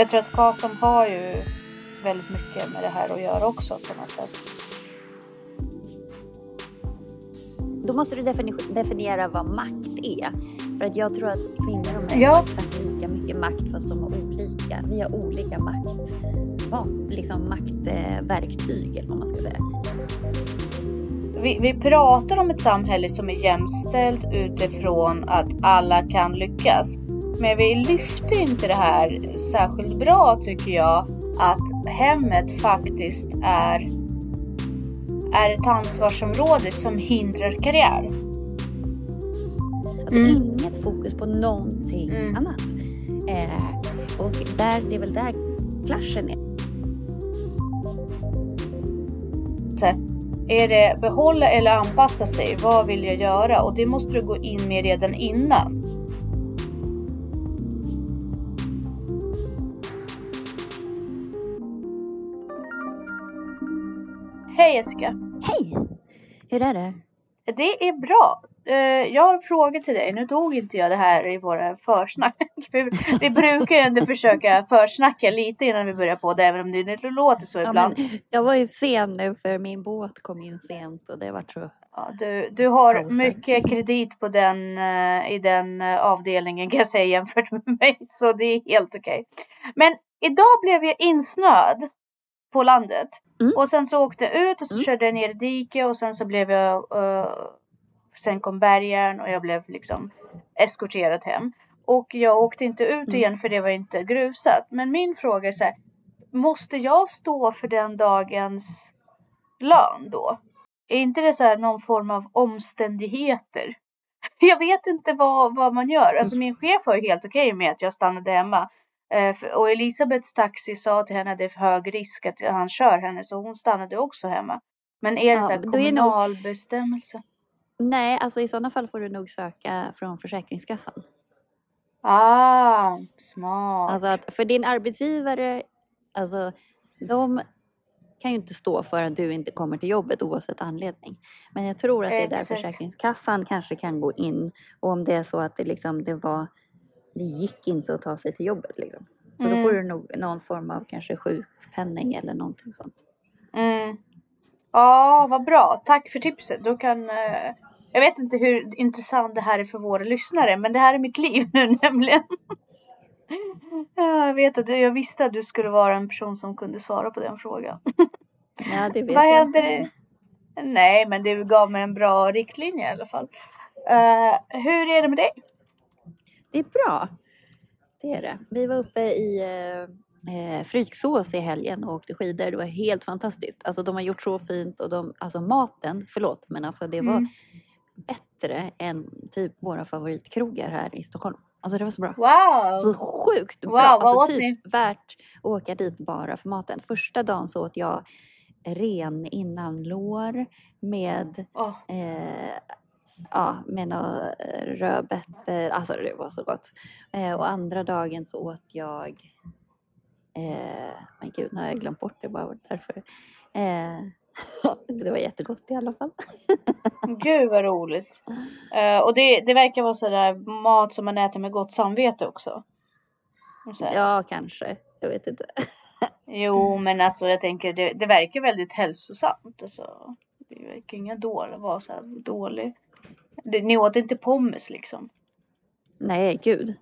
För jag tror att KASAM har ju väldigt mycket med det här att göra också på något sätt. Då måste du defini- definiera vad makt är. För att jag tror att kvinnor och män Ja. har exakt lika mycket makt fast de har olika. Vi har olika makt, liksom maktverktyg eller vad man ska säga. Vi, vi pratar om ett samhälle som är jämställt utifrån att alla kan lyckas. Men vi lyfter inte det här särskilt bra tycker jag. Att hemmet faktiskt är, är ett ansvarsområde som hindrar karriär. Att Mm. inget fokus på någonting Mm. annat. Eh, och där, det är väl där klaschen är. Är det behålla eller anpassa sig? Vad vill jag göra? Och det måste du gå in med redan innan. Hej Jessica! Hej! Hur är det? Det är bra. Eh, Jag har en fråga till dig. Nu tog inte jag det här i våra försnack. Vi, vi brukar ju ändå försöka försnacka lite innan vi börjar på det, även om det låter så Ja, ibland. men, jag var ju sen nu för min båt kom in sent och det var så. Ja, du, du har mycket kredit på den, eh, i den eh, avdelningen kan jag säga jämfört med mig. Så det är helt okej. Men idag blev jag insnöad på landet. Mm. Och sen så åkte jag ut och så Mm. körde jag ner i diket och sen så blev jag... eh, sen kom bärgaren och jag blev liksom eskorterad hem. Och jag åkte inte ut Mm. igen för det var inte grusat. Men min fråga är så här. Måste jag stå för den dagens lön då? Är inte det så här någon form av omständigheter? Jag vet inte vad, vad man gör. Alltså min chef var ju helt okej med att jag stannade hemma. Eh, och Elisabeths taxi sa till henne att det är för hög risk att han kör henne så hon stannade också hemma. Men är det Ja, så här nog- kommunal bestämmelse? Nej, alltså i sådana fall får du nog söka från Försäkringskassan. Ah, smart. Alltså att för din arbetsgivare, alltså de kan ju inte stå för att du inte kommer till jobbet oavsett anledning. Men jag tror att det är där. Försäkringskassan kanske kan gå in och om det är så att det liksom det var det gick inte att ta sig till jobbet liksom. Så då Mm. får du nog någon form av kanske sjukpenning eller någonting sånt. Mm. Ja, vad bra. Tack för tipset. Då kan, eh, jag vet inte hur intressant det här är för våra lyssnare, men det här är mitt liv nu nämligen. Ja, jag vet att du, jag visste att du skulle vara en person som kunde svara på den frågan. Ja, det vet Vad jag inte. Nej, men du gav mig en bra riktlinje i alla fall. Eh, hur är det med dig? Det är bra. Det är det. Vi var uppe i eh, eh, Fryksås i helgen och åkte skidor. Det var helt fantastiskt. Alltså de har gjort så fint och de, alltså maten, förlåt, men alltså det var Mm. bättre än typ våra favoritkrogar här i Stockholm. Alltså det var så bra. Wow! Så sjukt Wow, bra. vad Alltså typ värt att åka dit bara för maten. Första dagen så åt jag ren innanlår med Åh, Eh, ja, med några eh, rödbetor. Alltså det var så gott. Eh, och andra dagen så åt jag... Eh, men gud, nu har jag glömt bort det bara därför. Eh, det var jättegott i alla fall. Gud vad roligt. Eh, och det, det verkar vara sådär mat som man äter med gott samvete också. Ja, kanske. Jag vet inte. Jo, men alltså jag tänker det, det verkar väldigt hälsosamt. Alltså, det verkar inga dåliga, vara så dålig. Det, ni åt inte pommes liksom? Nej, gud.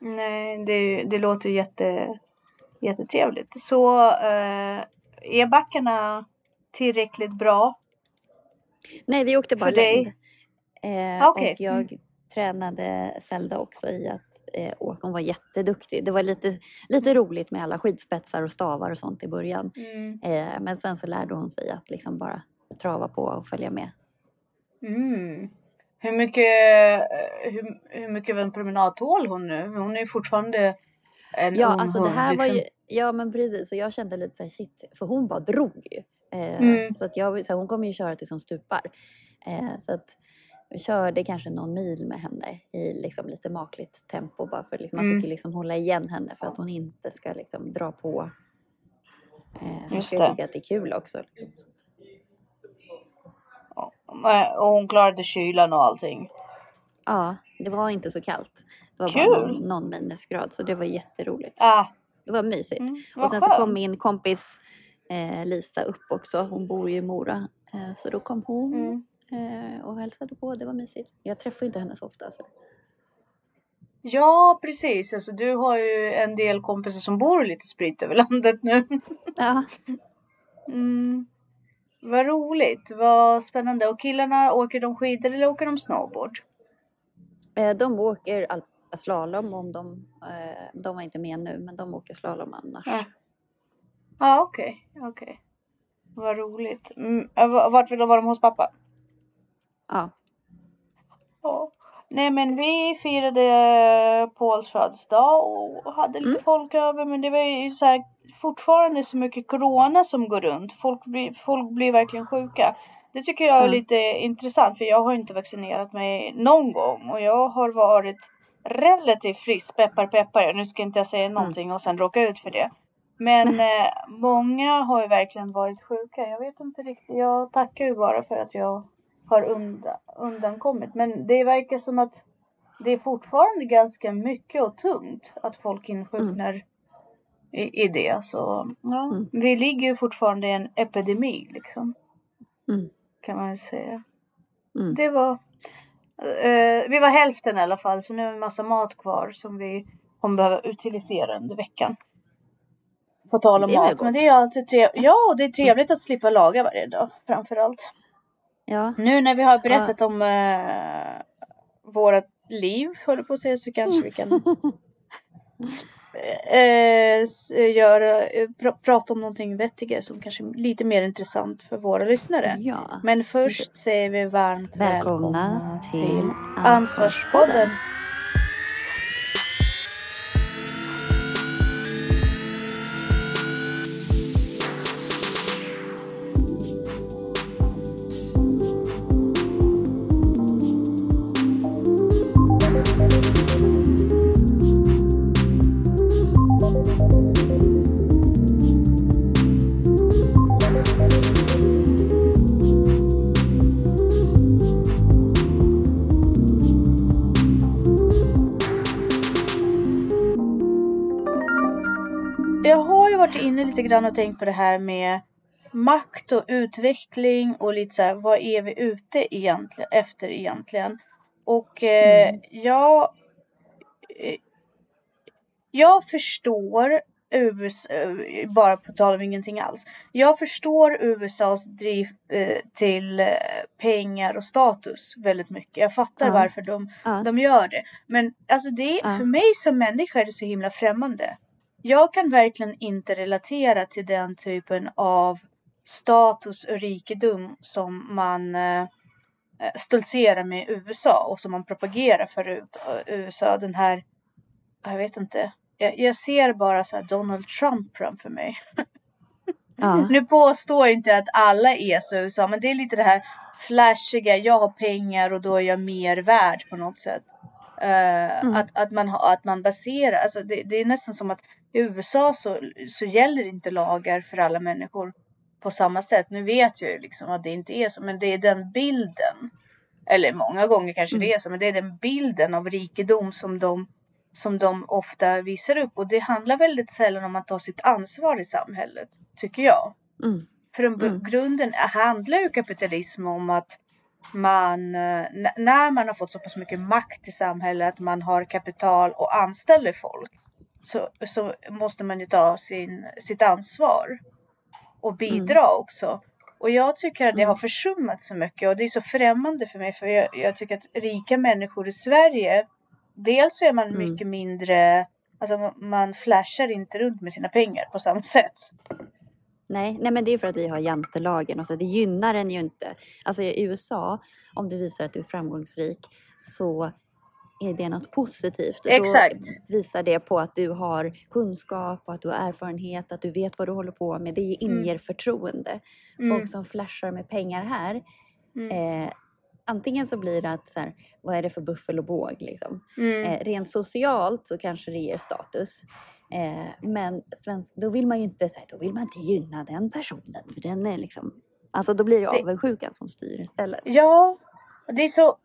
Nej, det, det låter jätte, jättetrevligt. Så eh, är backarna tillräckligt bra? Nej, vi åkte bara längd. Eh, Ah, okej. Och jag tränade Zelda också i att eh, åka. Hon var jätteduktig. Det var lite, lite roligt med alla skidspetsar och stavar och sånt i början. Mm. Eh, men sen så lärde hon sig att liksom bara trava på och följa med. Mm. Hur mycket, eh, hur, hur mycket av en promenad tål hon nu? Hon är ju fortfarande en Ja, ung alltså det hund, här var liksom. ju, ja men precis, så jag kände lite såhär shit, för hon bara drog ju. Eh, Mm. Så att jag, så här, hon kommer ju köra tills hon stupar. Eh, så att vi körde kanske någon mil med henne i liksom lite makligt tempo bara för liksom, man Mm. fick ju liksom hålla igen henne för att hon inte ska liksom dra på. Eh, Just det. tycka att det är kul också. Liksom. Eh, Och hon klarade kylan och allting. Ja, det var inte så kallt. Det var Kul. bara någon, någon minusgrad så det var jätteroligt. Ah, det var mysigt. Mm, och sen så kom min kompis eh, Lisa upp också. Hon bor ju i Mora. Eh, så då kom hon Mm. eh, och hälsade på. Det var mysigt. Jag träffar inte henne så ofta. Så. Ja, precis. Alltså, du har ju en del kompisar som bor lite spritt över landet nu. Ja, Mm. Vad roligt, vad spännande. Och killarna, åker de skidor eller åker de snowboard? eh, de åker al- slalom om de, eh, de var inte med nu men de åker slalom annars. Ja. Ja, okej, okej. Vad roligt. Mm. v- Vart vara de hos pappa? Ja. Ja. Nej men vi firade Pauls födelsedag och hade lite Mm. folk över men det var ju så här fortfarande så mycket corona som går runt. Folk blir, folk blir verkligen sjuka. Det tycker jag är Ja. lite intressant för jag har inte vaccinerat mig någon gång och jag har varit relativt frisk, peppar peppar. Nu ska inte jag säga någonting och sen råka ut för det. Men eh, många har ju verkligen varit sjuka. Jag vet inte riktigt. Jag tackar ju bara för att jag har undan, undankommit. Men det verkar som att det är fortfarande ganska mycket och tungt att folk insjuknar i, i det. Så ja, Mm. vi ligger ju fortfarande i en epidemi liksom. Mm. Kan man ju säga. Mm. Det var, eh, vi var hälften i alla fall så nu är en massa mat kvar som vi kommer behöva utilisera under veckan. På tal om mat. Men det är alltid trevligt. Ja, det är trevligt att slippa laga varje dag framförallt. Ja. Nu när vi har berättat om eh, vårat liv, håller på att säga, så kanske vi kan eh, göra, eh, pr- prata om någonting vettigare som kanske är lite mer intressant för våra lyssnare. ja. Men först Precis. säger vi varmt Välkomna välkomna till till Ansvarspodden. Grann och tänkt på det här med makt och utveckling och lite så här, vad är vi ute egentligen, efter egentligen? Och eh, Mm. jag, eh, jag förstår USA, eh, bara på tal om ingenting alls. Jag förstår USAs driv eh, till eh, pengar och status väldigt mycket. Jag fattar Ja. varför de Ja. de gör det. Men alltså det, för mig som människa är det så himla främmande. Jag kan verkligen inte relatera till den typen av status och rikedom som man eh, stoltserar med i USA och som man propagerar för eh, USA. Den här, jag vet inte, jag, jag ser bara så här Donald Trump framför mig. Ja. Nu påstår jag inte att alla är så i USA, men det är lite det här flashiga. Jag har pengar och då är jag mer värd på något sätt. Eh, Mm. att, att, man, att man baserar, alltså det, det är nästan som att i USA så, så gäller inte lagar för alla människor på samma sätt. Nu vet jag ju liksom att det inte är så, men det är den bilden. Eller många gånger kanske det Mm. är så, men det är den bilden av rikedom som de, som de ofta visar upp. Och det handlar väldigt sällan om att ta sitt ansvar i samhället, tycker jag. Mm. För en Mm. grunden handlar ju kapitalism om att man, eh, när man har fått så pass mycket makt i samhället, man har kapital och anställer folk, så, så måste man ju ta sin, sitt ansvar och bidra också. Och jag tycker att det Mm. har försummats så mycket och det är så främmande för mig för jag, jag tycker att rika människor i Sverige, dels är man Mm. mycket mindre, alltså man- man flashar inte runt med sina pengar på samma sätt. Nej, nej, men det är för att vi har jantelagen och så. Det gynnar en ju inte. Alltså i USA, om du visar att du är framgångsrik så är det något positivt. Exakt. Då visar det på att du har kunskap och att du har erfarenhet, att du vet vad du håller på med. Det inger förtroende. Mm. Folk som flashar med pengar här, Mm. eh, antingen så blir det att så här, vad är det för buffel och båg liksom. Mm. Eh, rent socialt så kanske det ger status. Eh, men svensk, då vill man ju inte, så här, då vill man inte gynna den personen för den är liksom, alltså då blir det avundsjukan som styr istället. Ja, det är så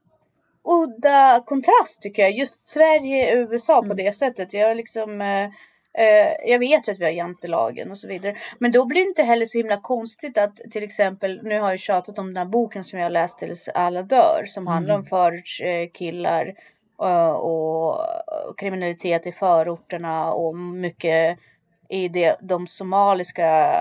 udda kontrast tycker jag. Just Sverige och USA på Mm. det sättet. Jag liksom, eh, Eh, jag vet ju att vi har jantelagen och så vidare. Men då blir det inte heller så himla konstigt att till exempel, nu har jag tjatat om den här boken som jag läst tills alla dör, som Mm. handlar om förortskillar eh, och kriminalitet i förorterna och mycket i det, de somaliska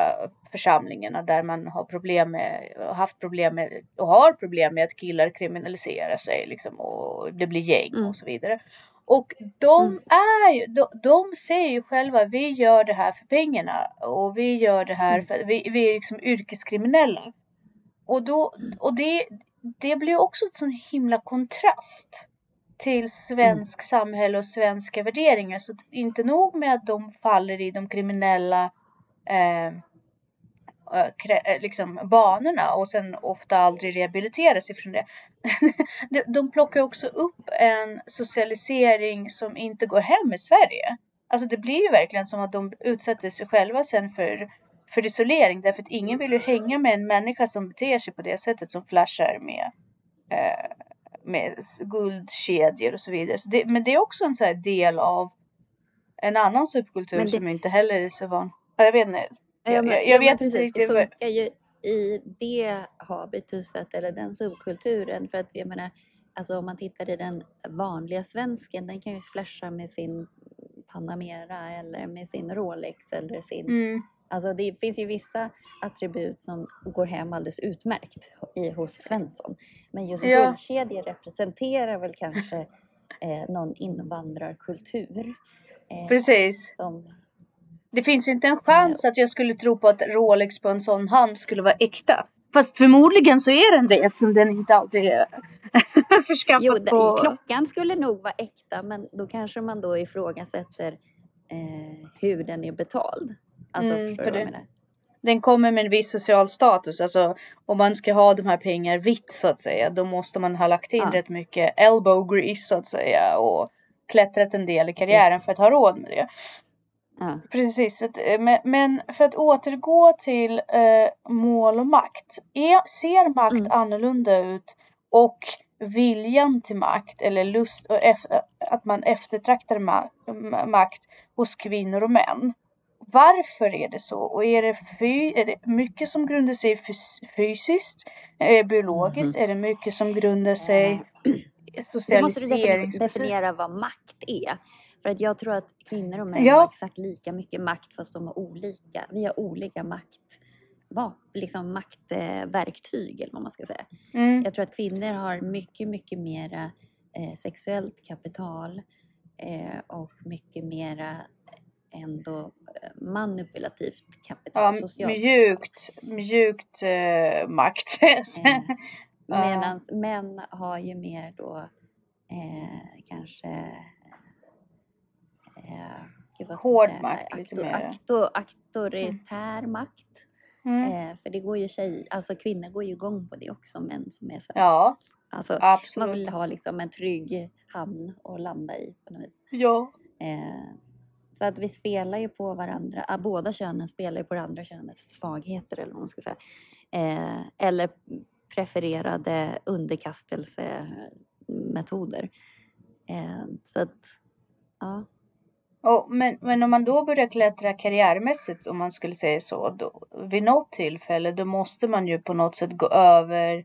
församlingarna där man har problem med, haft problem med och har problem med att killar kriminaliserar sig liksom och det blir gäng Mm. och så vidare. Och de Mm. är ju, de, de säger ju själva vi gör det här för pengarna och vi gör det här Mm. för vi, vi är liksom yrkeskriminella. Och, då, och det, det blir också en sån himla kontrast till svensk samhälle och svenska värderingar. Så inte nog med att de faller i de kriminella eh, eh, liksom banorna och sen ofta aldrig rehabiliteras ifrån det. De- de plockar också upp en socialisering som inte går hem i Sverige. Alltså det blir ju verkligen som att de utsätter sig själva sen för, för isolering därför att ingen vill ju hänga med en människa som beter sig på det sättet som flashar med eh, med guldkedjor och så vidare. Så det, men det är också en så del av en annan subkultur det- som inte heller är så van. Ja, Jag vet inte. Ja, Jag- men- jag- jag ja, men vet inte riktigt Det funkar ju i det habituset eller den subkulturen. För att jag menar, alltså om man tittar i den vanliga svensken, den kan ju flasha med sin Panamera eller med sin Rolex eller sin... Mm. Alltså det finns ju vissa attribut som går hem alldeles utmärkt i, hos Svensson. Men just Ja. guldkedjor representerar väl kanske eh, någon invandrarkultur. Eh, Precis. som, Det finns ju inte en chans att jag skulle tro på att Rolex på en sån hand skulle vara äkta. Fast förmodligen så är den det eftersom den inte alltid är förskaffad Jo, på... klockan skulle nog vara äkta men då kanske man då ifrågasätter eh, hur den är betald. Alltså Mm, förstår för du vad jag det- menar? Den kommer med en viss social status. Alltså om man ska ha de här pengarna vitt så att säga. Då måste man ha lagt in Ja. rätt mycket elbow grease så att säga. Och klättrat en del i karriären för att ha råd med det. Ja. Precis, eh, men, för att återgå till eh, mål och makt. Ser makt Mm. annorlunda ut och viljan till makt eller lust och att man eftertraktar ma- ma- makt hos kvinnor och män? Varför är det så? Och är det, fy, är det mycket som grundar sig fys- fysiskt, eh, biologiskt? Mhm. Är det mycket som grundar sig Eh, Då måste du defini- socialiseringsmässigt? definiera vad makt är. För att jag tror att kvinnor och män Ja. har exakt lika mycket makt fast de har olika. Vi har olika makt, vad, liksom maktverktyg eller vad man ska säga. Mm. Jag tror att kvinnor har mycket, mycket mera eh, sexuellt kapital eh, och mycket mera ändå eh, manipulativt kapital. Ja, socialt mjukt, mjukt eh, makt. Eh, Ja. Medan män har ju mer då eh, kanske eh, man Hård säga? makt, lite Akto- mer. Akto, auktoritär makt. Mm. Eh, för det går ju tjej, alltså kvinnor går ju igång på det också, män som är så här, Ja, alltså, man absolut. vill ha liksom en trygg hamn att landa i på något vis. Ja. Så att vi spelar ju på varandra, ah, båda könen spelar ju på det andra könets svagheter eller vad man ska säga. Eh, eller prefererade underkastelsemetoder. Eh, så att, ja. Oh, men, men om man då börjar klättra karriärmässigt, om man skulle säga så, då, vid något tillfälle, då måste man ju på något sätt gå över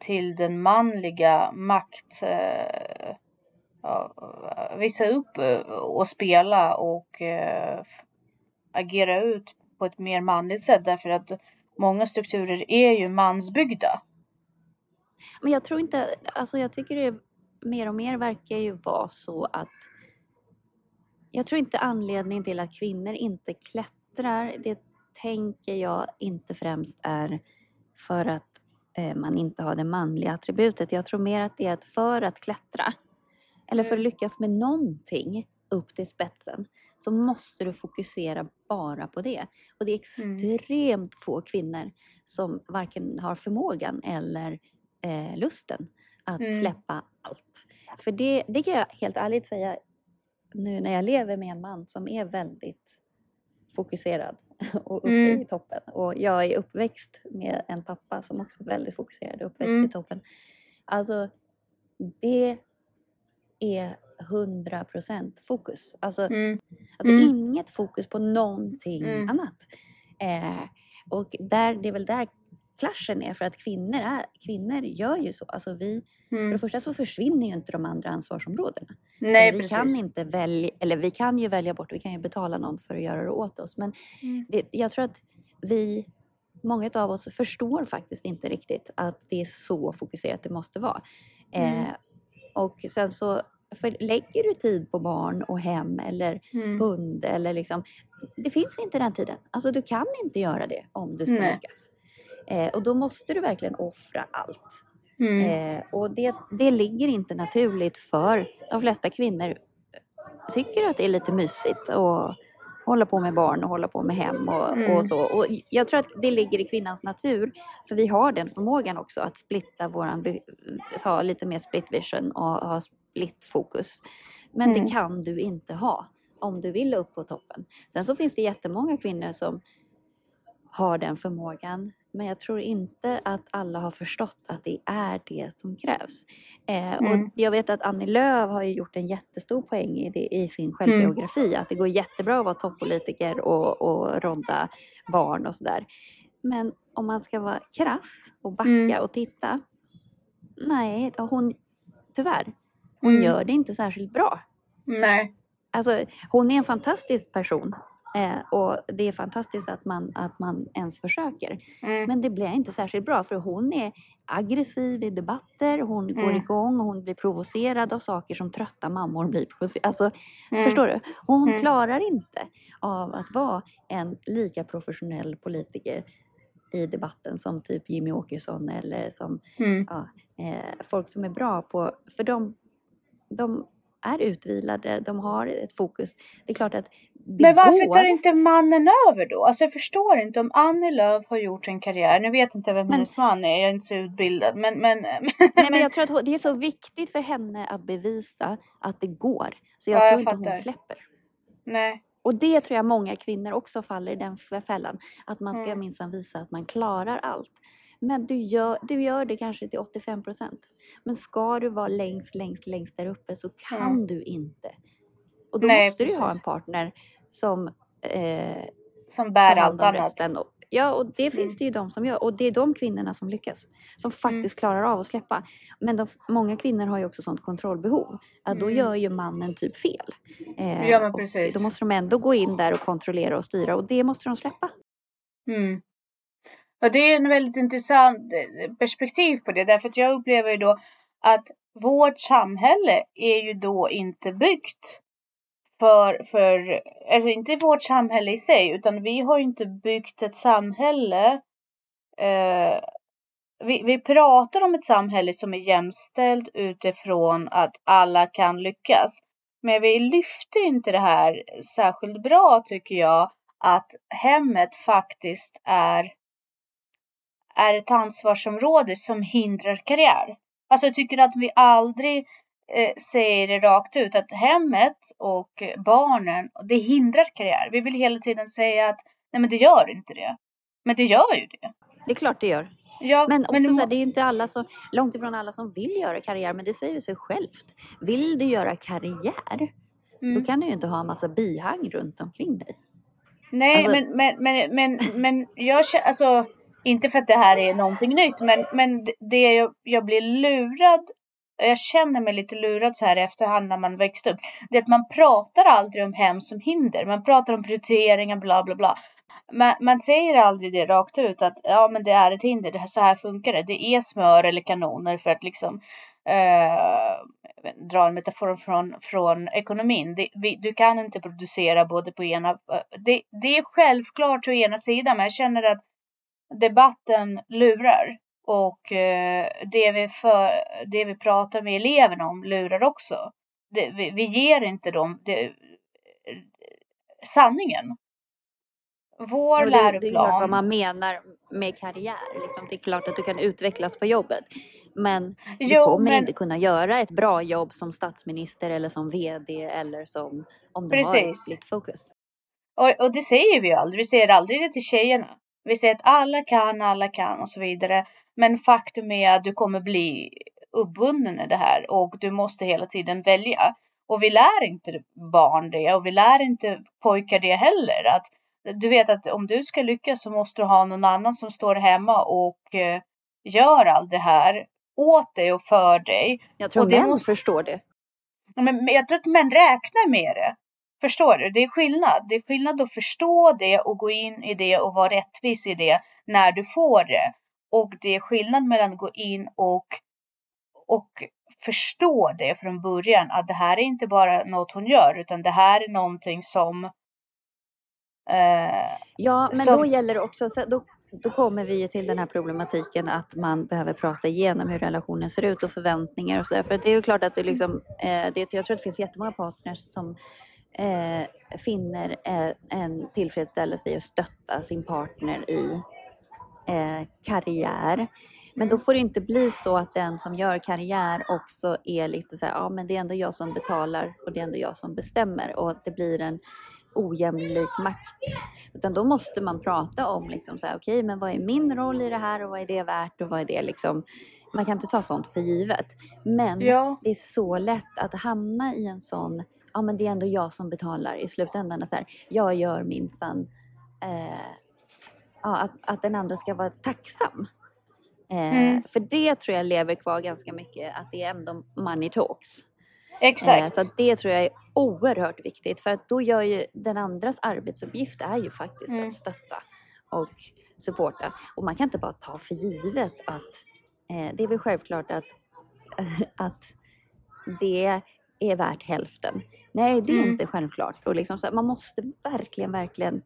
till den manliga makt, eh, visa upp eh, och spela och eh, agera ut på ett mer manligt sätt därför att många strukturer är ju mansbyggda. Men jag tror inte, alltså jag tycker det mer och mer verkar ju vara så att jag tror inte anledningen till att kvinnor inte klättrar, det tänker jag inte främst är för att eh, man inte har det manliga attributet. Jag tror mer att det är att för att klättra eller för att Mm. lyckas med någonting upp till spetsen så måste du fokusera bara på det. Och det är Mm. extremt få kvinnor som varken har förmågan eller eh, lusten att Mm. släppa allt. För det, det kan jag helt ärligt säga nu när jag lever med en man som är väldigt fokuserad och uppe Mm. i toppen. Och jag är uppväxt med en pappa som också är väldigt fokuserad och uppväxt Mm. i toppen. Alltså, det är 100% fokus. Alltså, Mm. alltså Mm. inget fokus på någonting Mm. annat. Eh, och där, det är väl där klaschen är för att kvinnor, är, kvinnor gör ju så. Alltså vi, för Mm. det första så försvinner ju inte de andra ansvarsområdena. Nej, vi precis. kan inte välja, eller vi kan ju välja bort, vi kan ju betala någon för att göra det åt oss. Men Mm. det, jag tror att vi, många av oss förstår faktiskt inte riktigt att det är så fokuserat det måste vara. Mm. Eh, och sen så för lägger du tid på barn och hem eller Mm. hund eller liksom, det finns inte den tiden. Alltså du kan inte göra det om du ska Nej. lyckas. Eh, och då måste du verkligen offra allt. Mm. Eh, och det, det ligger inte naturligt för de flesta kvinnor tycker att det är lite mysigt att hålla på med barn och hålla på med hem och, Mm. och så. Och jag tror att det ligger i kvinnans natur, för vi har den förmågan också att splitta våran, ha lite mer split vision och ha split fokus. Men Mm. det kan du inte ha om du vill upp på toppen. Sen så finns det jättemånga kvinnor som har den förmågan. Men jag tror inte att alla har förstått att det är det som krävs. Eh, Mm. och jag vet att Annie Lööf har gjort en jättestor poäng i, det, i sin självbiografi. Att det går jättebra att vara toppolitiker och, och rodda barn och sådär. Men om man ska vara krass och backa Mm. och titta. Nej, hon, tyvärr, hon Mm. gör det inte särskilt bra. Nej. Alltså, hon är en fantastisk person. Eh, och det är fantastiskt att man, att man ens försöker. Mm. Men det blir inte särskilt bra för hon är aggressiv i debatter, hon går Mm. igång och hon blir provocerad av saker som trötta mammor blir provocerade. Alltså, Mm. Förstår du? Hon Mm. klarar inte av att vara en lika professionell politiker i debatten som typ Jimmy Åkesson eller som Mm. ja, eh, folk som är bra på, för de, de är utvilade, de har ett fokus. Det är klart att det Men varför går. tar inte mannen över då? Alltså jag förstår inte om Annie Lööf har gjort en karriär. Nu vet inte vem Men- hennes man är, jag är inte så utbildad. Men, men, Nej, men jag tror att det är så viktigt för henne att bevisa att det går. Så jag Ja, tror jag inte fattar. hon släpper. nej. Och det tror jag många kvinnor också faller i den fällan. Att man ska Mm. minsann visa att man klarar allt. Men du gör, du gör det kanske till 85 procent. Men ska du vara längst, längst, längst där uppe så kan Mm. du inte. Och då Nej, måste du ju ha precis. en partner som eh, Som bär allt annat. Och, ja, och det finns Mm. det ju de som gör. Och det är de kvinnorna som lyckas. Som faktiskt klarar av att släppa. Men de, många kvinnor har ju också sånt kontrollbehov. Att då Mm. gör ju mannen typ fel. Eh, Ja, men och precis. Då måste de ändå gå in där och kontrollera och styra. Och det måste de släppa. Mm. Och det är en väldigt intressant eh, perspektiv på det. Därför att jag upplever ju då att vårt samhälle är ju då inte byggt för, för, alltså inte vårt samhälle i sig, utan vi har ju inte byggt ett samhälle. Eh, vi, vi pratar om ett samhälle som är jämställt utifrån att alla kan lyckas. Men vi lyfter inte det här särskilt bra tycker jag, att hemmet faktiskt är, är ett ansvarsområde som hindrar karriär. Alltså jag tycker att vi aldrig eh, säger det rakt ut att hemmet och barnen, det hindrar karriär. Vi vill hela tiden säga att nej men det gör inte det. Men det gör ju det. Det är klart det gör. Ja, Men också det så här, det är ju inte alla som, långt ifrån alla som vill göra karriär. Men det säger sig självt. Vill du göra karriär, mm. då kan du ju inte ha en massa bihang runt omkring dig. Nej, Alltså- men, men, men, men, men jag känner, alltså, inte för att det här är någonting nytt, men, men det- jag, jag blir lurad, jag känner mig lite lurad så här i efterhand när man växte upp. Det är att man pratar aldrig om hem som hinder, man pratar om prioriteringar, bla bla bla. Man, man säger aldrig det rakt ut att ja, men det är ett hinder, det här, så här funkar det. Det är smör eller kanoner för att liksom eh, dra en metafor från, från ekonomin. Det, vi, du kan inte producera både på ena... Eh, det, det är självklart å ena sidan, men jag känner att debatten lurar. Och eh, det, vi för, det vi pratar med eleverna om lurar också. Det, vi, vi ger inte dem det, sanningen. Vår det, det är klart läroplan. vad man menar med karriär. Liksom. Det är klart att du kan utvecklas på jobbet. Men du Jo, kommer men- inte kunna göra ett bra jobb som statsminister eller som VD eller som om du har ett Precis. split focus. Och, och det säger vi ju aldrig. Vi säger aldrig det till tjejerna. Vi säger att alla kan, alla kan och så vidare. Men faktum är att du kommer bli uppbunden i det här och du måste hela tiden välja. Och vi lär inte barn det och vi lär inte pojkar det heller. Att du vet att om du ska lyckas så måste du ha någon annan som står hemma och eh, gör allt det här åt dig och för dig. Jag tror och män måste- förstår det. Men jag tror att män räknar med det. Förstår du? Det är skillnad. Det är skillnad att förstå det och gå in i det och vara rättvis i det när du får det. Och det är skillnad mellan att gå in och, och förstå det från början. Att det här är inte bara något hon gör utan det här är någonting som eh, Ja, men Som- då gäller det också, så då, då kommer vi ju till den här problematiken att man behöver prata igenom hur relationen ser ut och förväntningar och sådär. För det är ju klart att det liksom, eh, det, jag tror att det finns jättemånga partners som eh, finner en tillfredsställelse i att stötta sin partner i eh, karriär. Men då får det inte bli så att den som gör karriär också är liksom så här, ja men det är ändå jag som betalar och det är ändå jag som bestämmer och att det blir en ojämlik makt. Utan då måste man prata om liksom så här, okej men vad är min roll i det här och vad är det värt och vad är det liksom, man kan inte ta sånt för givet. Men ja, det är så lätt att hamna i en sån, ja men det är ändå jag som betalar i slutändan. Så här, jag gör minsann, eh, ja, att, att den andra ska vara tacksam. Eh, Mm. För det tror jag lever kvar ganska mycket, att det är ändå money talks. Eh, exakt. så det tror jag är oerhört viktigt för att då gör ju den andras arbetsuppgift är ju faktiskt Mm. att stötta och supporta. Och man kan inte bara ta för givet att eh, det är väl självklart att, att det är värt hälften. Nej, det är Mm. inte självklart. Och liksom så, man måste verkligen, verkligen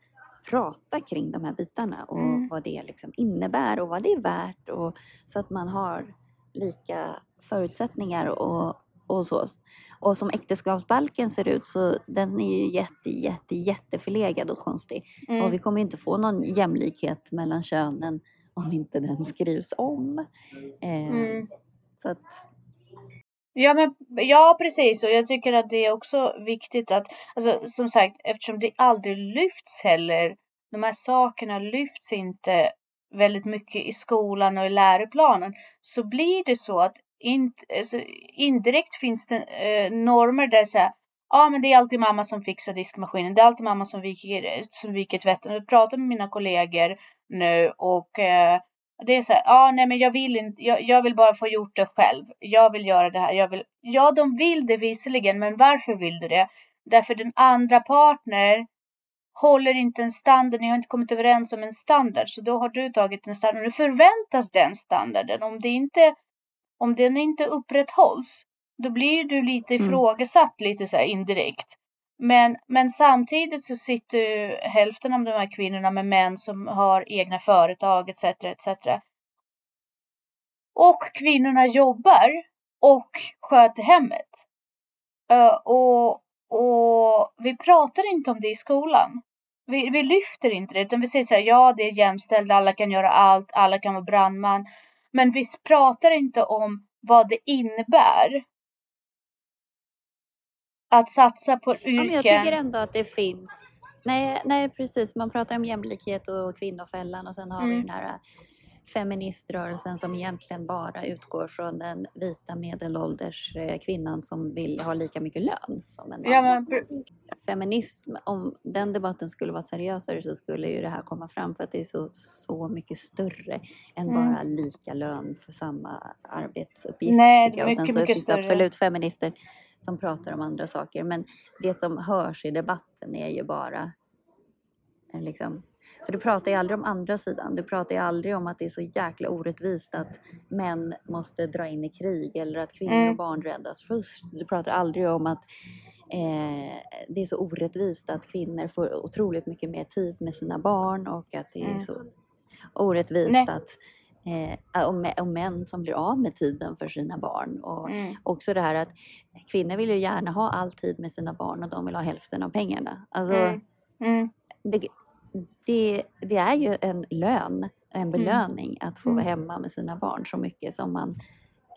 prata kring de här bitarna och Mm. vad det liksom innebär och vad det är värt och så att man har lika förutsättningar och, och så. Och som äktenskapsbalken ser ut så den är ju jätte, jätte, jätteförlegad och konstig. Och Mm. vi kommer inte få någon jämlikhet mellan könen om inte den skrivs om. Eh, Mm. Så att, Ja, men, ja, precis. Och jag tycker att det är också viktigt att, alltså, som sagt, eftersom det aldrig lyfts heller, de här sakerna lyfts inte väldigt mycket i skolan och i läroplanen, så blir det så att in, alltså, indirekt finns det eh, normer där så här, ja, men det är alltid mamma som fixar diskmaskinen, det är alltid mamma som viker, som viker tvätten. Jag pratar med mina kollegor nu och eh, det är så här, ja nej men jag vill inte, jag, jag vill bara få gjort det själv. Jag vill göra det här, jag vill. Ja, de vill det visserligen, men varför vill du det? Därför den andra partner håller inte en standard, ni har inte kommit överens om en standard, så då har du tagit en standard. Nu förväntas den standarden. Om det inte, om den inte upprätthålls, då blir du lite Mm. ifrågasatt lite så här indirekt. Men, men samtidigt så sitter ju hälften av de här kvinnorna med män som har egna företag etc. etc. Och kvinnorna jobbar och sköter hemmet. Och, och vi pratar inte om det i skolan. Vi, vi lyfter inte det utan vi säger så här, ja det är jämställt, alla kan göra allt, alla kan vara brandman. Men vi pratar inte om vad det innebär att satsa på ja, men jag yrken. tycker ändå att det finns Nej, nej, precis. Man pratar om jämlikhet och kvinnofällan och sen har vi Mm. den här äh, feministrörelsen som egentligen bara utgår från den vita medelålders eh, kvinnan som vill ha lika mycket lön som en man. Ja, men, Feminism, om den debatten skulle vara seriösare så skulle ju det här komma fram för att det är så, så mycket större än Mm. bara lika lön för samma arbetsuppgift. Nej, jag. Och sen mycket, så mycket finns det större. absolut feminister som pratar om andra saker men det som hörs i debatten är ju bara en liksom för du pratar ju aldrig om andra sidan. Du pratar ju aldrig om att det är så jäkla orättvist att män måste dra in i krig eller att kvinnor Mm. och barn räddas först. Du pratar aldrig om att eh, det är så orättvist att kvinnor får otroligt mycket mer tid med sina barn och att det är Mm. så orättvist Nej. att eh, och, mä- och män som blir av med tiden för sina barn. Och mm, också det här att kvinnor vill ju gärna ha all tid med sina barn och de vill ha hälften av pengarna. Alltså, mm, mm, det, det, det är ju en lön, en belöning att få vara Mm. hemma med sina barn så mycket som man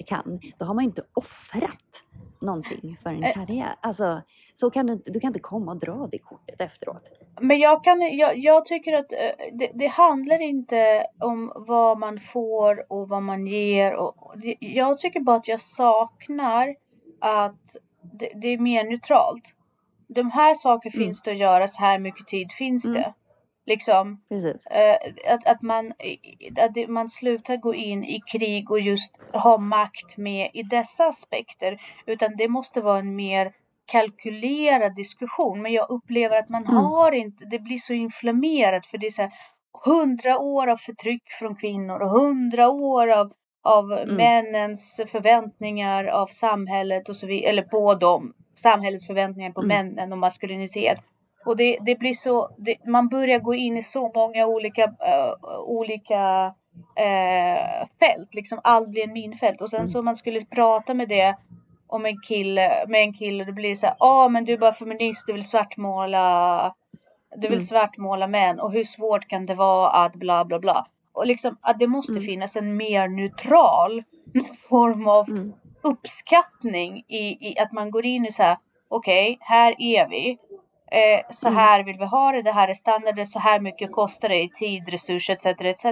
kan. Då har man ju inte offrat någonting för en Eh. karriär. Alltså, så kan du, du kan inte komma och dra det kortet efteråt. Men jag, kan, jag, jag tycker att eh, det, det handlar inte om vad man får och vad man ger. Och, och det, jag tycker bara att jag saknar att det, det är mer neutralt. De här sakerna Mm. finns det att göra, så här mycket tid finns Mm. det. Liksom eh, att, att, man, att man slutar gå in i krig och just ha makt med i dessa aspekter. Utan det måste vara en mer kalkylerad diskussion. Men jag upplever att man Mm. har inte, det blir så inflammerat för det är så här hundra år av förtryck från kvinnor och hundra år av, av Mm. männens förväntningar av samhället och så vidare, eller på dem, samhällets förväntningar på Mm. männen och maskulinitet. Och det, det blir så, det, man börjar gå in i så många olika, eh, olika eh, fält, liksom allt blir en minfält. Och sen Mm. så man skulle prata med det om en kille, med en kille, då blir det så här, ja ah, men du är bara feminist, du vill svartmåla, du vill Mm. svartmåla män och hur svårt kan det vara att bla bla bla. Och liksom att det måste Mm. finnas en mer neutral form av Mm. uppskattning i, i att man går in i så här, okej, här är vi. Eh, så Mm. här vill vi ha det, det här är standarden, så här mycket kostar det i tid, resurser etc. etc.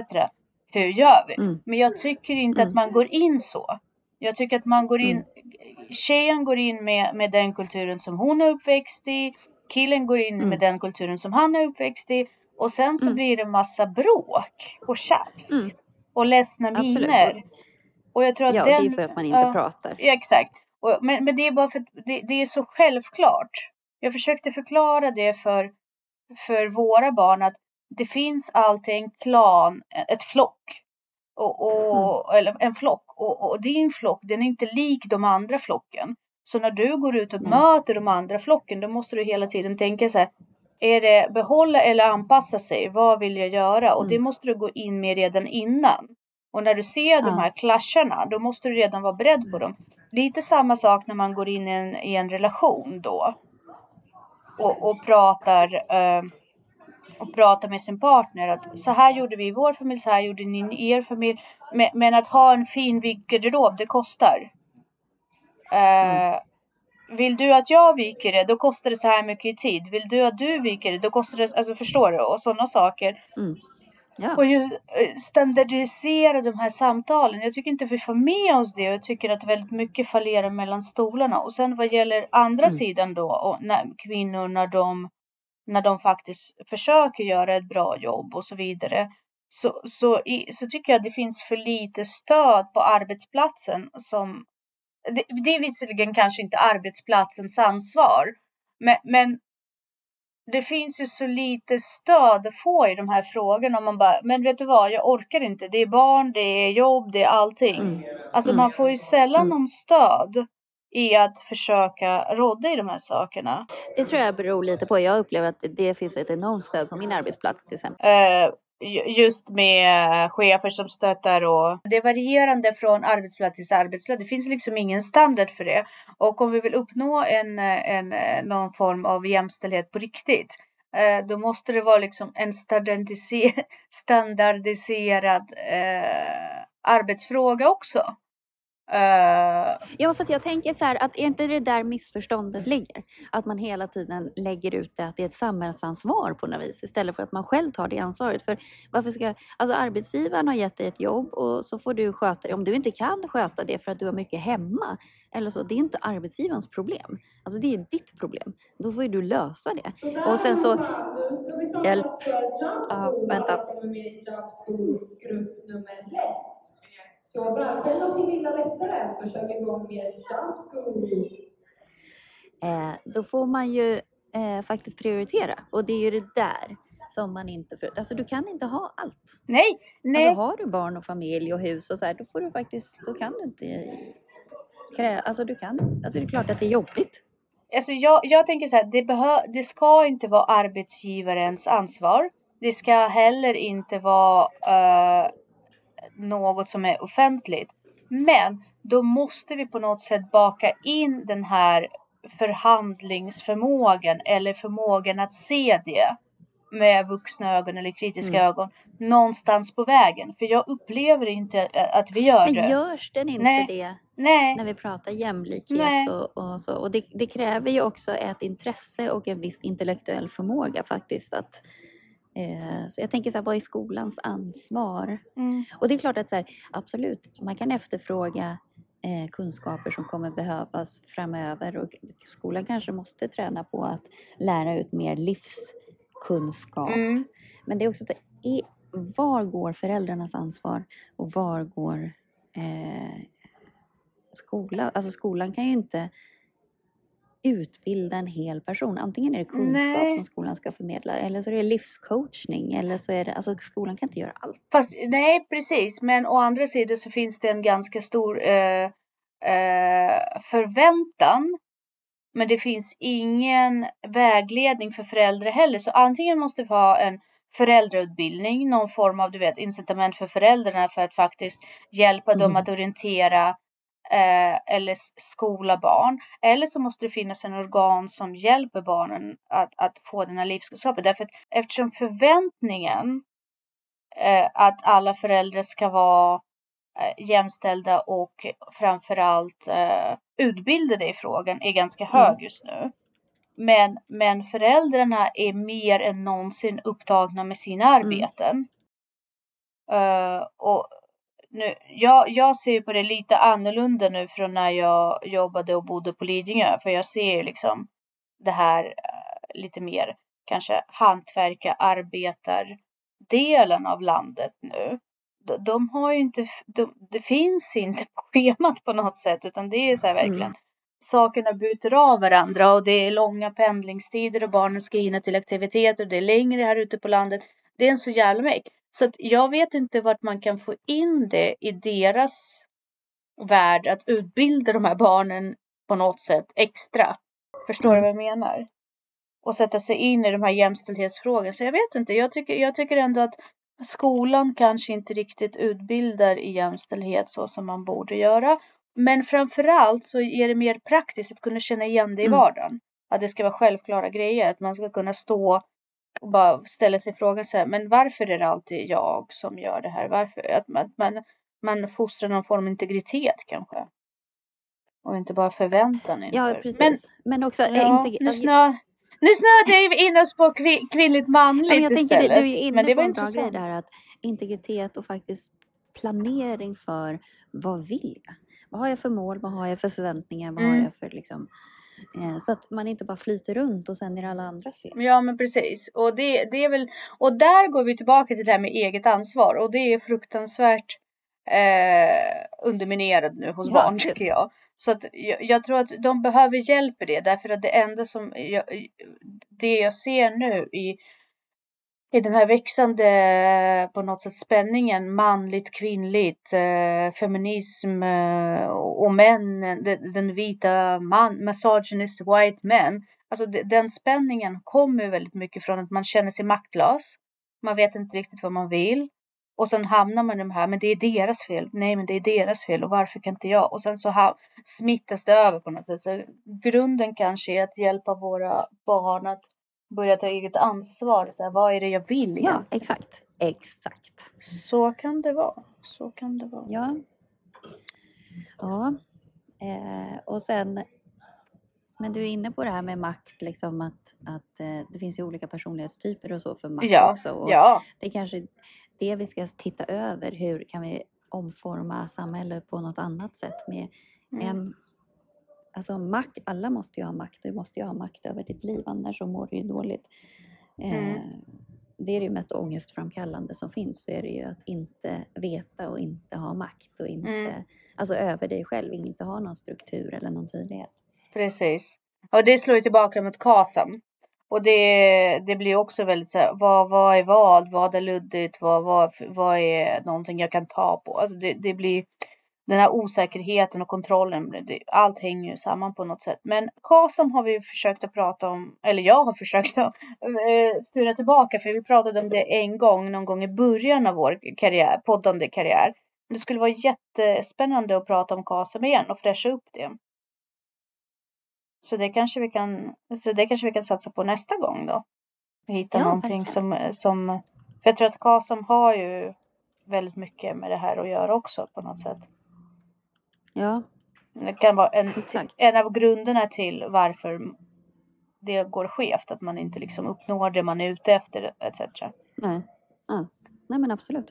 Hur gör vi? Mm. Men jag tycker inte att Mm. man går in så. Jag tycker att man går in, Mm. tjejen går in med, med den kulturen som hon är uppväxt i. Killen går in med den kulturen som han är uppväxt i. Och sen så blir det massa bråk och tjafs. Och ledsna Absolut. miner. Och jag tror att Ja, den... det är för att man inte ja. pratar. Exakt. Och, men, men det är bara för att det, det är så självklart. Jag försökte förklara det för, för våra barn att det finns alltid en klan, ett flock. Och, och, Eller en flock. Och, och din flock, den är inte lik de andra flocken. Så när du går ut och Nej. möter de andra flocken, då måste du hela tiden tänka så här. Är det behålla eller anpassa sig? Vad vill jag göra? Och det Mm. måste du gå in med redan innan. Och när du ser de Ja. här clasharna, då måste du redan vara beredd på dem. Lite samma sak när man går in i en, i en relation då. Och, och pratar eh, och pratar med sin partner att så här gjorde vi i vår familj, så här gjorde ni i er familj. Men, men att ha en fin garderob, det kostar. Eh, Vill du att jag viker det, då kostar det så här mycket i tid. Vill du att du viker det, då kostar det, alltså förstår du? Och sådana saker. Mm. Ja. Och just eh, standardisera de här samtalen. Jag tycker inte vi får med oss det. och Jag tycker att väldigt mycket fallerar mellan stolarna. Och sen vad gäller andra Mm. sidan då, och när, kvinnor när de, när de faktiskt försöker göra ett bra jobb och så vidare. Så, så, i, så tycker jag det finns för lite stöd på arbetsplatsen som det, det är visserligen kanske inte arbetsplatsens ansvar. Men, men det finns ju så lite stöd att få i de här frågorna. Man bara, men vet du vad, jag orkar inte. Det är barn, det är jobb, det är allting. Mm. Alltså Mm. man får ju sällan Mm. någon stöd i att försöka råda i de här sakerna. Det tror jag beror lite på. Jag upplever att det finns ett enormt stöd på min arbetsplats till exempel. Eh, just med eh, chefer som stöttar och det är varierande från arbetsplats till arbetsplats. Det finns liksom ingen standard för det. Och om vi vill uppnå en, eh, en, eh, någon form av jämställdhet på riktigt, då måste det vara liksom en standardiserad eh, arbetsfråga också. Eh, Ja, fast jag tänker så här att är inte det där missförståndet ligger? Att man hela tiden lägger ut det att det är ett samhällsansvar på något vis istället för att man själv tar det ansvaret. För varför ska, alltså arbetsgivaren har gett dig ett jobb och så får du sköta det. Om du inte kan sköta det för att du har mycket hemma eller så, det är inte arbetsgivarens problem. Alltså det är ditt problem. Då får ju du lösa det. Och sen så... Hjälp. Ja, vänta. som är med i nummer ett. Så välkomna till Lilla Lättare så kör vi igång med Jump School. Eh, då får man ju eh, faktiskt prioritera. Och det är ju det där som man inte... För, alltså du kan inte ha allt. nej, nej. Alltså har du barn och familj och hus och så här, då får du faktiskt, då kan du inte krä, alltså du kan, alltså det är klart att det är jobbigt. Alltså jag, jag tänker så här, det, behö, det ska inte vara arbetsgivarens ansvar. Det ska heller inte vara eh, något som är offentligt. Men då måste vi på något sätt baka in den här förhandlingsförmågan eller förmågan att se det med vuxna ögon eller kritiska Mm. ögon någonstans på vägen. För jag upplever inte att vi gör Men det. görs den inte Nej. det Nej, när vi pratar jämlikhet och, och så? Och det, det kräver ju också ett intresse och en viss intellektuell förmåga faktiskt. Att, så jag tänker så här, vad är skolans ansvar? mm. Och det är klart att så här, absolut, man kan efterfråga eh, kunskaper som kommer behövas framöver och skolan kanske måste träna på att lära ut mer livskunskap. Mm. Men det är också så, i, var går föräldrarnas ansvar och var går eh, skolan? Alltså skolan kan ju inte utbilda en hel person. Antingen är det kunskap Nej. som skolan ska förmedla eller så är det livscoachning eller så är det, alltså skolan kan inte göra allt. Fast nej, precis. Men å andra sidan så finns det en ganska stor eh, eh, förväntan. Men det finns ingen vägledning för föräldrar heller. Så antingen måste vi ha en föräldrautbildning, någon form av du vet, incitament för föräldrarna för att faktiskt hjälpa dem Mhm. att orientera eh, eller skola barn. Eller så måste det finnas en organ som hjälper barnen att, att få den här livskunskapen. Därför att eftersom förväntningen eh, att alla föräldrar ska vara eh, jämställda och framförallt eh, utbildade i frågan är ganska Mm. hög just nu. Men, men föräldrarna är mer än någonsin upptagna med sina arbeten. Eh, och nu, jag, jag ser på det lite annorlunda nu från när jag jobbade och bodde på Lidingö. För jag ser ju liksom det här eh, lite mer kanske hantverka, arbetardelen av landet nu. De, de har ju inte, de, det finns inte på schemat på något sätt utan det är så här verkligen Mm. sakerna byter av varandra och det är långa pendlingstider och barnen ska hinna till aktiviteter och det är längre här ute på landet. Det är en så jävla meck. Så att jag vet inte vart man kan få in det i deras värld att utbilda de här barnen på något sätt extra. Förstår du Mm. vad jag menar? Och sätta sig in i de här jämställdhetsfrågorna. Så jag vet inte, jag tycker, jag tycker ändå att skolan kanske inte riktigt utbildar i jämställdhet så som man borde göra. Men framförallt så är det mer praktiskt att kunna känna igen det i Mm. vardagen. Att det ska vara självklara grejer. Att man ska kunna stå och bara ställa sig frågan så här, men varför är det alltid jag som gör det här? Varför? Att man, man, man fostrar någon form av integritet kanske. Och inte bara förväntan inför. Ja, precis. Men, också, Men, eh, ja, inte, nu, snö, nu snöade jag in oss på kvin, kvinnligt manligt Ja, men jag tänker, istället. du är inne men det på var en bra grej intressant. där att integritet och faktiskt planering för vad vill jag? Vad har jag för mål? Vad har jag för förväntningar? Vad har Mm. jag för liksom... Eh, så att man inte bara flyter runt och sen är det alla andras fel. Ja men precis. Och det, det är väl, och där går vi tillbaka till det här med eget ansvar och det är fruktansvärt eh, underminerad nu hos Ja, barn gud. tycker jag. Så att jag, jag tror att de behöver hjälp i det därför att det enda som jag, det jag ser nu i i den här växande eh, på något sätt spänningen manligt, kvinnligt, eh, feminism eh, och män, den, den vita man, misogynist white men. Alltså de, den spänningen kommer väldigt mycket från att man känner sig maktlös. Man vet inte riktigt vad man vill. Och sen hamnar man i de här, men det är deras fel. Nej, men det är deras fel och varför kan inte jag? Och sen så ha, smittas det över på något sätt. Så grunden kanske är att hjälpa våra barn att börja ta eget ansvar. Så här, vad är det jag vill Ja, egentligen? exakt. Exakt. Så kan det vara. Så kan det vara. Ja. Ja. Eh, och sen, men du är inne på det här med makt, liksom att, att eh, det finns ju olika personlighetstyper och så för makt Ja, också. Och ja. Det är kanske det vi ska titta över. Hur kan vi omforma samhället på något annat sätt med Mm. en Alltså makt, alla måste ju ha makt. Du måste ju ha makt över ditt liv, annars så mår du ju dåligt. Eh, Mm. Det är det mest ångestframkallande som finns, så är det ju att inte veta och inte ha makt och inte, Mm. alltså över dig själv, inte ha någon struktur eller någon tydlighet. Precis. Och det slår ju tillbaka mot KASAM. Och det, det blir också väldigt så här, vad, vad är vad? Vad är luddigt? Vad, vad, vad är någonting jag kan ta på? Alltså det, det blir den här osäkerheten och kontrollen. Det, allt hänger ju samman på något sätt. Men KASAM har vi försökt att prata om, eller jag har försökt att eh, styra tillbaka. För vi pratade om det en gång, någon gång i början av vår karriär, poddande karriär. Men det skulle vara jättespännande att prata om KASAM igen och fräscha upp det. Så det kanske vi kan, så det kanske vi kan satsa på nästa gång då. Hitta Ja, någonting verkligen. som, som, för jag tror att KASAM har ju väldigt mycket med det här att göra också på något sätt. Ja, Det kan vara en, Exakt. en av grunderna till varför det går skevt, att man inte liksom uppnår det man är ute efter etc. nej. Ja. nej men absolut.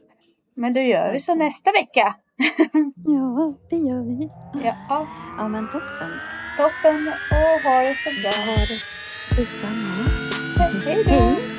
Men då gör vi så nästa vecka. Ja, det gör vi. Ja, Ja, men toppen. toppen och ha det så bra. Har detsamma. Hej då!